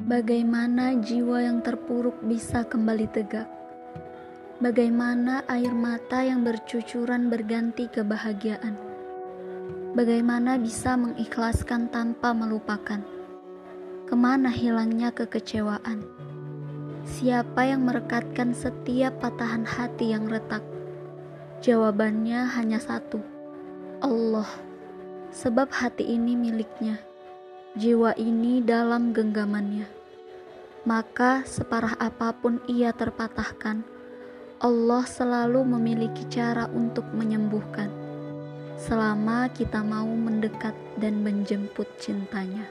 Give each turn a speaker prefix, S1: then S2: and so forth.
S1: Bagaimana jiwa yang terpuruk bisa kembali tegak? Bagaimana air mata yang bercucuran berganti kebahagiaan? Bagaimana bisa mengikhlaskan tanpa melupakan? Ke mana hilangnya kekecewaan? Siapa yang merekatkan setiap patahan hati yang retak? Jawabannya hanya satu: Allah, sebab hati ini miliknya jiwa ini dalam genggamannya. Maka separah apa pun ia terpatahkan, Allah selalu memiliki cara untuk menyembuhkan. Selama kita mau mendekat dan menjemput cintanya.